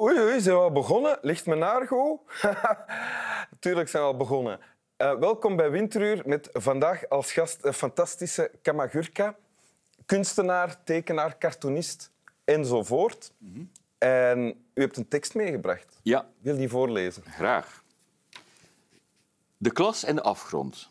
Oei, oei, zijn we al begonnen? Ligt mijn naar goed? Tuurlijk zijn we al begonnen. Uh, welkom bij Winteruur met vandaag als gast een fantastische Kamagurka. Kunstenaar, tekenaar, cartoonist enzovoort. Mm -hmm. En u hebt een tekst meegebracht. Ja. Wil die voorlezen? Graag. De klas en de afgrond.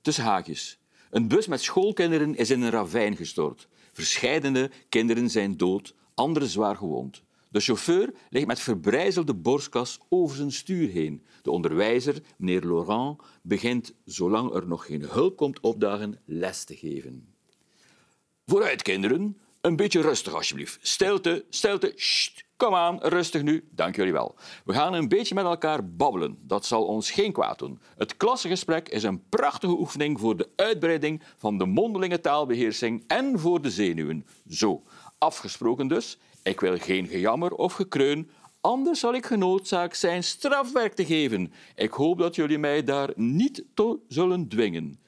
Tussen haakjes. Een bus met schoolkinderen is in een ravijn gestort. Verscheidene kinderen zijn dood, anderen zwaar gewond. De chauffeur ligt met verbrijzelde borstkas over zijn stuur heen. De onderwijzer, meneer Laurent, begint, zolang er nog geen hulp komt opdagen, les te geven. Vooruit, kinderen. Een beetje rustig, alsjeblieft. Stilte, stilte. Kom aan, rustig nu. Dank jullie wel. We gaan een beetje met elkaar babbelen. Dat zal ons geen kwaad doen. Het klassengesprek is een prachtige oefening voor de uitbreiding van de mondelinge taalbeheersing en voor de zenuwen. Zo, afgesproken dus. Ik wil geen gejammer of gekreun, anders zal ik genoodzaakt zijn strafwerk te geven. Ik hoop dat jullie mij daar niet toe zullen dwingen.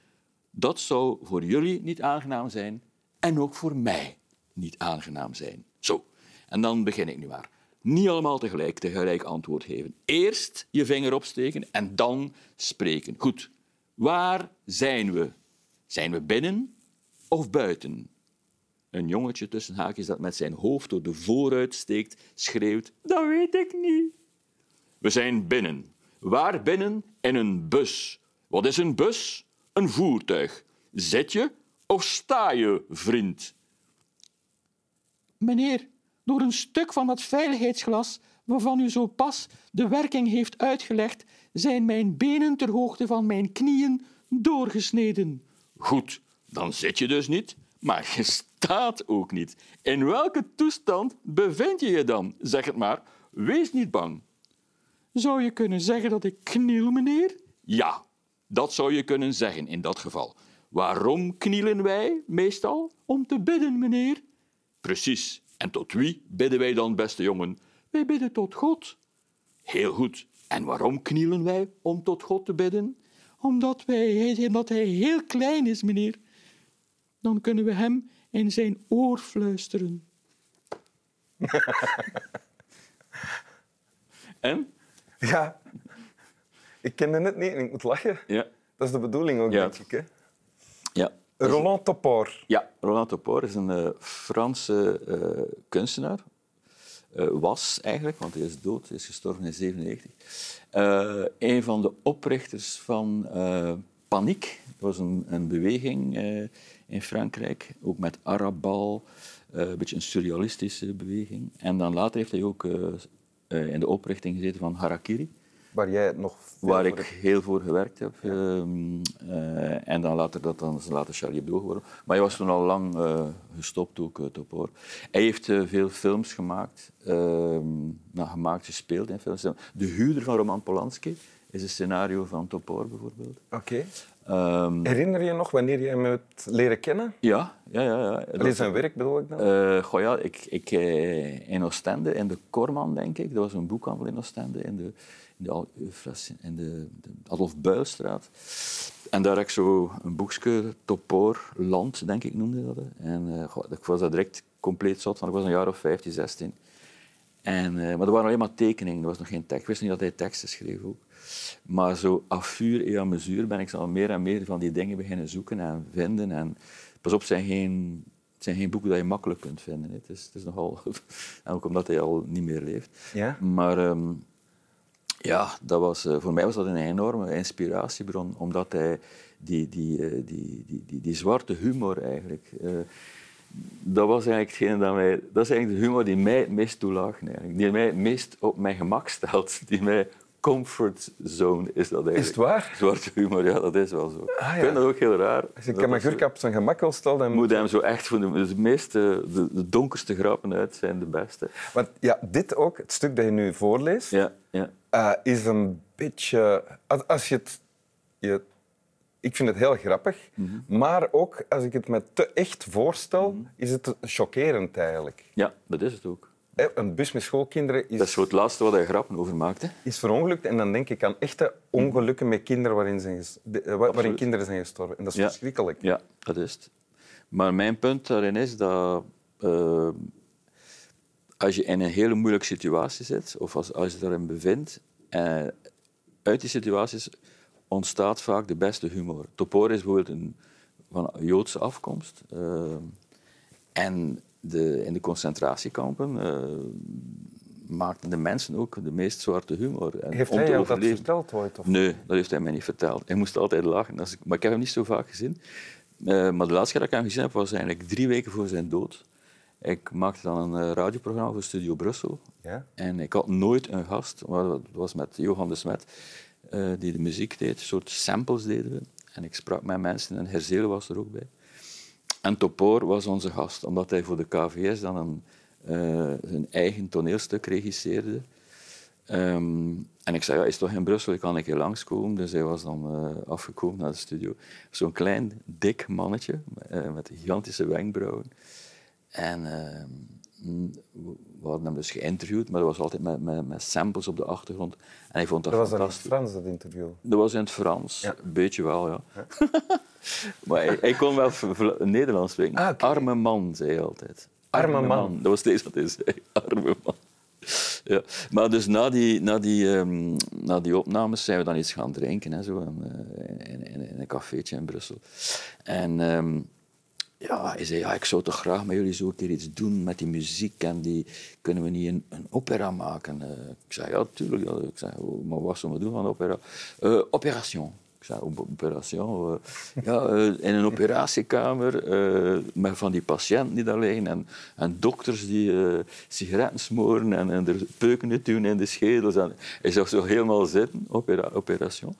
Dat zou voor jullie niet aangenaam zijn en ook voor mij niet aangenaam zijn. Zo, en dan begin ik nu maar. Niet allemaal tegelijk, tegelijk antwoord geven. Eerst je vinger opsteken en dan spreken. Goed, waar zijn we? Zijn we binnen of buiten? Een jongetje tussen haakjes dat met zijn hoofd door de vooruit steekt, schreeuwt: Dat weet ik niet. We zijn binnen. Waar binnen? In een bus. Wat is een bus? Een voertuig. Zit je of sta je, vriend? Meneer, door een stuk van dat veiligheidsglas waarvan u zo pas de werking heeft uitgelegd, zijn mijn benen ter hoogte van mijn knieën doorgesneden. Goed, dan zit je dus niet, maar je staat ook niet. In welke toestand bevind je je dan? Zeg het maar. Wees niet bang. Zou je kunnen zeggen dat ik kniel, meneer? Ja, dat zou je kunnen zeggen in dat geval. Waarom knielen wij meestal? Om te bidden, meneer. Precies. En tot wie bidden wij dan, beste jongen? Wij bidden tot God. Heel goed. En waarom knielen wij om tot God te bidden? Omdat, wij, omdat hij heel klein is, meneer. Dan kunnen we hem in zijn oor fluisteren. en? Ja, ik kende het niet en ik moet lachen. Ja. Dat is de bedoeling ook, Ja. denk ik. Hè? Ja. Roland Topor. Ja, Roland Topor is een eh, Franse eh, kunstenaar. Eh, was eigenlijk, want hij is dood, hij is gestorven in 1997. Eh een van de oprichters van eh Paniek. Dat was een, een beweging eh, in Frankrijk, ook met Arabal, eh, een beetje een surrealistische beweging. En dan later heeft hij ook eh, eh, in de oprichting gezeten van Harakiri. Waar jij nog veel Waar ik hebt. heel voor gewerkt heb. Ehm, eh, en dan later, dat dan is later Charlie Hebdo geworden. Maar hij was toen al lang gestopt, ook uh, Topor. Hij heeft veel films gemaakt. ehm, nou, gemaakt, gespeeld in films. De huurder van Roman Polanski is een scenario van Topor bijvoorbeeld. Oké. Ehm, Herinner je je nog wanneer je hem hebt leren kennen? ja, ja, ja. ja. Dat- Allee, zijn werk bedoel ik dan? goh, ja, ik, ik, eh, in Oostende, in de Korman, denk ik. Dat was een boekhandel in Oostende, in de, in de, in de, de Adolf Builstraat. En daar heb ik zo een boekje, Topor, Land, denk ik, noemde dat. En goh, ik was daar direct compleet zot van. Ik was een jaar of 15, 16. En, maar er waren alleen maar tekeningen, er was nog geen tekst. Ik wist niet dat hij teksten schreef ook. Maar zo et à mesure ben ik zo al meer en meer van die dingen beginnen zoeken en vinden. En pas op, het zijn geen, het zijn geen boeken dat je makkelijk kunt vinden. Het is, het is nogal... en ook omdat hij al niet meer leeft. Ja? Maar ehm, ja, dat was, eh, voor mij was dat een enorme inspiratiebron, omdat hij die, die, eh, die, die, die, zwarte humor eigenlijk... eh, dat was eigenlijk hetgene dat mij... Dat is eigenlijk de humor die mij het meest. Eigenlijk. Die mij het meest op mijn gemak stelt. Die mij comfort zone is dat eigenlijk. Is het waar? Zwarte humor, ja, dat is wel zo. Ah, Ik vind dat ook heel raar. Als Dat Kamagurka op zijn gemak wil stellen, dan moet hem zo echt voor de, de meeste, de, de donkerste grappen uit zijn de beste. Want ja, dit ook, het stuk dat je nu voorleest, Ja, ja. eh, is een beetje... Als, je het... Je, ik vind het heel grappig, Mhm. maar ook als ik het me te echt voorstel, is het chockerend eigenlijk. ja, dat is het ook. Een bus met schoolkinderen is, Dat is zo het laatste wat hij grappen over maakt. Hè. is verongelukt en dan denk ik aan echte ongelukken met kinderen waarin, zijn eh, wa- waarin kinderen zijn gestorven. En dat is Ja. verschrikkelijk. Ja, dat is het. Maar mijn punt daarin is dat... eh, als je in een hele moeilijke situatie zit, of als, als je daarin bevindt, eh, uit die situaties ontstaat vaak de beste humor. Topor is bijvoorbeeld een, van Joodse afkomst. en de, in de concentratiekampen eh, maakten de mensen ook de meest zwarte humor. En Heeft hij dat verteld ooit? Of? Nee, dat heeft hij mij niet verteld. Hij moest altijd lachen. Als ik, maar ik heb hem niet zo vaak gezien. Eh, maar de laatste keer dat ik hem gezien heb, was eigenlijk drie weken voor zijn dood. Ik maakte dan een eh, radioprogramma voor Studio Brussel. Ja? En ik had nooit een gast, maar dat was met Johan de Smet, die de muziek deed. Een soort samples deden we. En ik sprak met mensen en Herzele was er ook bij. En Topor was onze gast, omdat hij voor de KVS dan een, eh, een eigen toneelstuk regisseerde. Ehm, en ik zei, ja, is toch in Brussel, ik kan een keer langskomen. Dus hij was dan eh, afgekomen naar de studio. Zo'n klein, dik mannetje eh, met gigantische wenkbrauwen. En ehm, we hadden hem dus geïnterviewd, maar dat was altijd met, met, met samples op de achtergrond. En hij vond dat, Dat was in het. Frans, dat interview. Dat was in het Frans, Ja. een beetje wel, ja. maar hij, hij kon wel Nederlands spreken. Ah. Arme man, zei hij altijd. Arme man. Dat was steeds wat hij zei. Arme man. Ja. Maar dus na die, na, die, ehm, na die opnames zijn we dan iets gaan drinken, hè, zo, eh, in, in, in een cafeetje in Brussel. En ehm, ja, hij zei, ja, ik zou toch graag met jullie zo een keer iets doen met die muziek en die, kunnen we niet een, een opera maken? Eh, ik zei, ja, tuurlijk. Ja. Ik zei, oh, maar wat zullen we doen van opera? Eh operation. Ik zei, "Op- operation? eh, ja, in een operatiekamer met van die patiënten die daar liggen en, en dokters die sigaretten smoren en, en er peuken doen in de schedels. En hij zag zo helemaal zitten, opera, operation.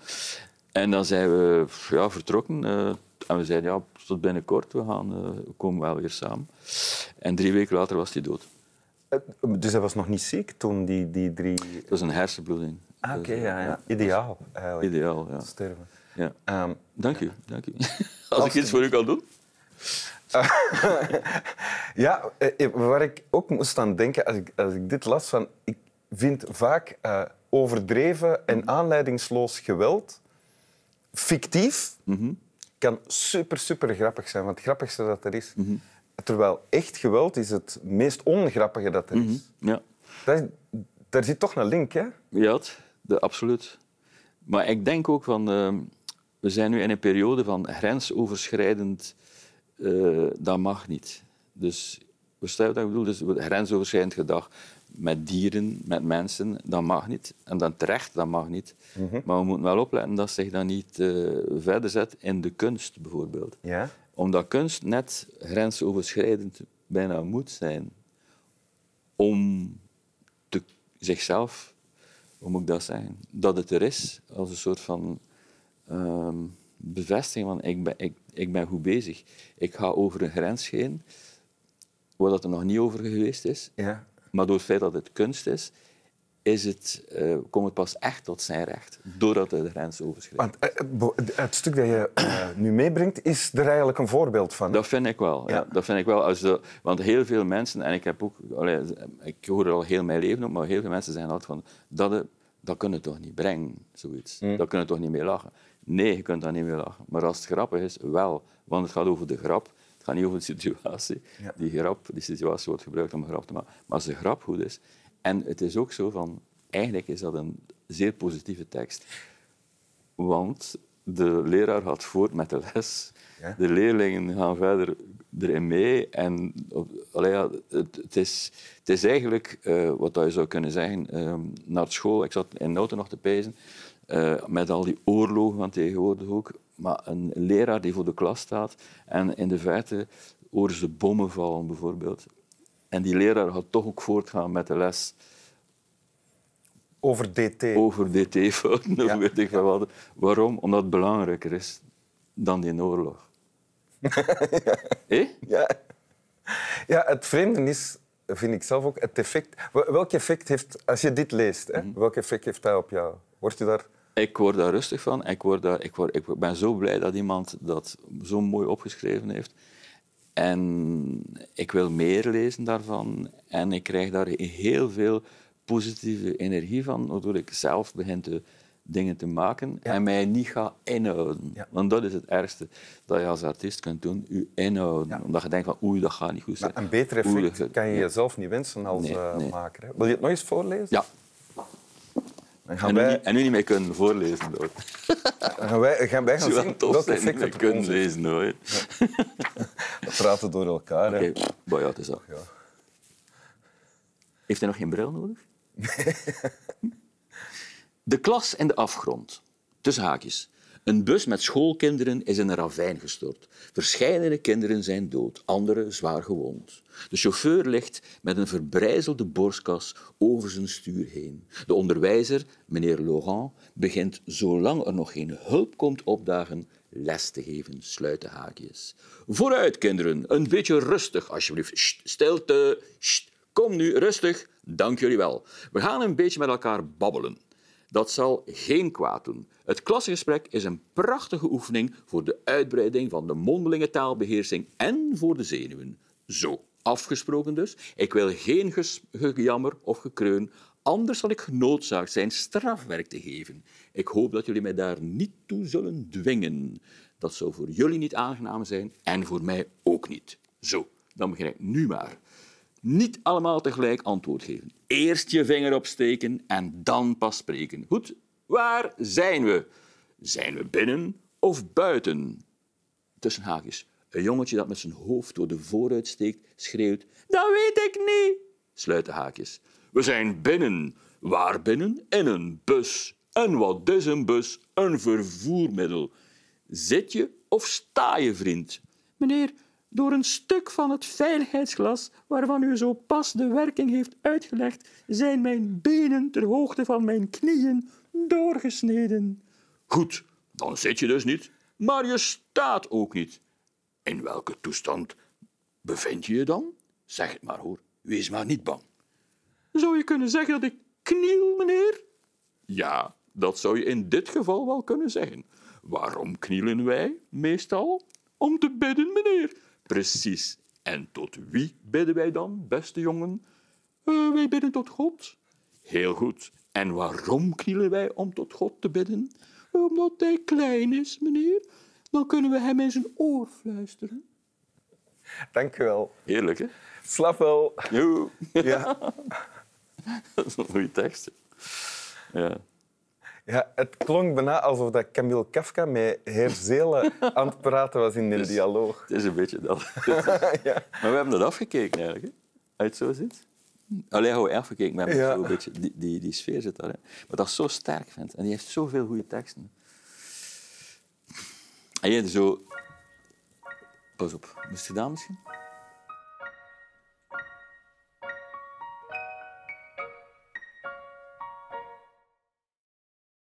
En dan zijn we ja, vertrokken. eh, en we zeiden, ja, tot binnenkort, we, gaan, eh, we komen wel weer samen. En drie weken later was hij dood. Eh, Dus hij was nog niet ziek toen, die, die drie... Dat is een hersenbloeding. Ah, oké, ja, ja. Ideaal, eigenlijk. Ideaal, ja. Sterven. ja. Ehm, Dank u, dank u. Als ik iets voor u kan doen? ja, waar ik ook moest aan denken als ik, als ik dit las, van, ik vind vaak overdreven en aanleidingsloos geweld fictief kan super, super grappig zijn. Want het grappigste dat er is. Terwijl echt geweld is het meest ongrappige dat er is. Ja. Dat daar zit toch een link, hè? Ja, de, absoluut. Maar ik denk ook van, ehm, we zijn nu in een periode van grensoverschrijdend, eh, dat mag niet. Dus, wat ik bedoel? Dus grensoverschrijdend gedrag met dieren, met mensen, dat mag niet. En dan terecht, dat mag niet. Maar we moeten wel opletten dat zich dat niet eh, verder zet in de kunst, bijvoorbeeld. Ja. Omdat kunst net grensoverschrijdend bijna moet zijn om te, zichzelf, hoe moet ik dat zeggen, dat het er is als een soort van ehm, bevestiging van ik ben, ik, ik ben goed bezig. Ik ga over een grens heen waar dat er nog niet over geweest is. ja. Maar door het feit dat het kunst is, is het, eh, komt het pas echt tot zijn recht. Doordat de grens overschrijdt. Want eh, het stuk dat je eh, nu meebrengt, is er eigenlijk een voorbeeld van. Dat vind ik wel. Ja. Ja. dat vind ik wel. Als de, want heel veel mensen, en ik heb ook, allee, ik hoor er al heel mijn leven op, maar heel veel mensen zeggen altijd van, dat, dat kun je toch niet brengen, zoiets. Dat kun je toch niet mee lachen. Nee, je kunt daar niet mee lachen. Maar als het grappig is, wel. Want het gaat over de grap. Gaat niet over de situatie. Ja. Die grap, die situatie wordt gebruikt om een grap te maken. Maar als de grap goed is... En het is ook zo van... Eigenlijk is dat een zeer positieve tekst. Want de leraar gaat voort met de les. Ja. De leerlingen gaan verder erin mee. En allee, ja, het, het, is, het is eigenlijk, eh, wat je zou kunnen zeggen, ehm, naar school. Ik zat in auto nog te pezen, eh, met al die oorlogen van tegenwoordig ook. Maar een leraar die voor de klas staat en in de verte horen ze bommen vallen, bijvoorbeeld. En die leraar gaat toch ook voortgaan met de les Over DT. over DT-fouten Ja. weet ik wat. Waarom? Omdat het belangrijker is dan die oorlog. Hé? Ja. ja, het vreemde is, vind ik zelf ook, het effect. Wel- Welk effect heeft, als je dit leest, hè, welk effect heeft dat op jou? Wordt je daar... Ik word daar rustig van. Ik, word daar, ik, word, ik ben zo blij dat iemand dat zo mooi opgeschreven heeft. En ik wil meer lezen daarvan. En ik krijg daar heel veel positieve energie van, waardoor ik zelf begin te dingen te maken en mij niet ga inhouden. Ja. Want dat is het ergste dat je als artiest kunt doen, je inhouden. Omdat je denkt van oei, dat gaat niet goed zijn. Maar een beter effect kan je jezelf niet wensen als Nee, eh, nee. maker. Hè. Wil je het nog eens voorlezen? Ja, Dan gaan en nu, wij, niet, en nu niet meer kunnen voorlezen. Hoor. dan gaan wij, gaan wij gaan zien welk effect het kunnen lezen. Hoor. We praten door elkaar. Oké, maar ja, het is. Ja. Heeft hij nog geen bril nodig? De klas en de afgrond. Tussen haakjes. Een bus met schoolkinderen is in een ravijn gestort. Verscheidene kinderen zijn dood, anderen zwaar gewond. De chauffeur ligt met een verbrijzelde borstkas over zijn stuur heen. De onderwijzer, meneer Laurent, begint zolang er nog geen hulp komt opdagen les te geven. Sluiten haakjes. Vooruit, kinderen. Een beetje rustig, alsjeblieft. Stilte. Kom nu, rustig. Dank jullie wel. We gaan een beetje met elkaar babbelen. Dat zal geen kwaad doen. Het klassengesprek is een prachtige oefening voor de uitbreiding van de mondelinge taalbeheersing en voor de zenuwen. Zo, afgesproken dus. Ik wil geen gejammer of gekreun, anders zal ik genoodzaakt zijn strafwerk te geven. Ik hoop dat jullie mij daar niet toe zullen dwingen. Dat zou voor jullie niet aangenaam zijn en voor mij ook niet. Zo, dan begin ik nu maar. Niet allemaal tegelijk antwoord geven. Eerst je vinger opsteken en dan pas spreken. Goed, waar zijn we? Zijn we binnen of buiten? Tussen haakjes. Een jongetje dat met zijn hoofd door de vooruit steekt, schreeuwt... Dat weet ik niet. Sluit de haakjes. We zijn binnen. Waar binnen? In een bus. En wat is een bus? Een vervoermiddel. Zit je of sta je, vriend? Meneer, door een stuk van het veiligheidsglas waarvan u zo pas de werking heeft uitgelegd, zijn mijn benen ter hoogte van mijn knieën doorgesneden. Goed, dan zit je dus niet, maar je staat ook niet. In welke toestand bevind je je dan? Zeg het maar hoor, wees maar niet bang. Zou je kunnen zeggen dat ik kniel, meneer? Ja, dat zou je in dit geval wel kunnen zeggen. Waarom knielen wij meestal? Om te bidden, meneer. Precies. En tot wie bidden wij dan, beste jongen? Eh, wij bidden tot God. Heel goed. En waarom knielen wij om tot God te bidden? Omdat hij klein is, meneer. Dan kunnen we hem in zijn oor fluisteren. Dank u wel. Heerlijk, hè? Slap wel. Jo. Ja. Dat is een goede tekst. Ja. Ja, het klonk bijna alsof dat Camille Kafka met Heer Zelen aan het praten was in de Dus- dialoog. Het is een beetje dat. ja. Maar we hebben dat afgekeken eigenlijk, hè? Als je het zo ziet. Alleen gewoon afgekeken, maar Ja. zo een beetje die, die, die sfeer zit daar. Maar dat is zo sterk vindt. En die heeft zoveel goede teksten. En je zo... Pas op, moest je dat misschien?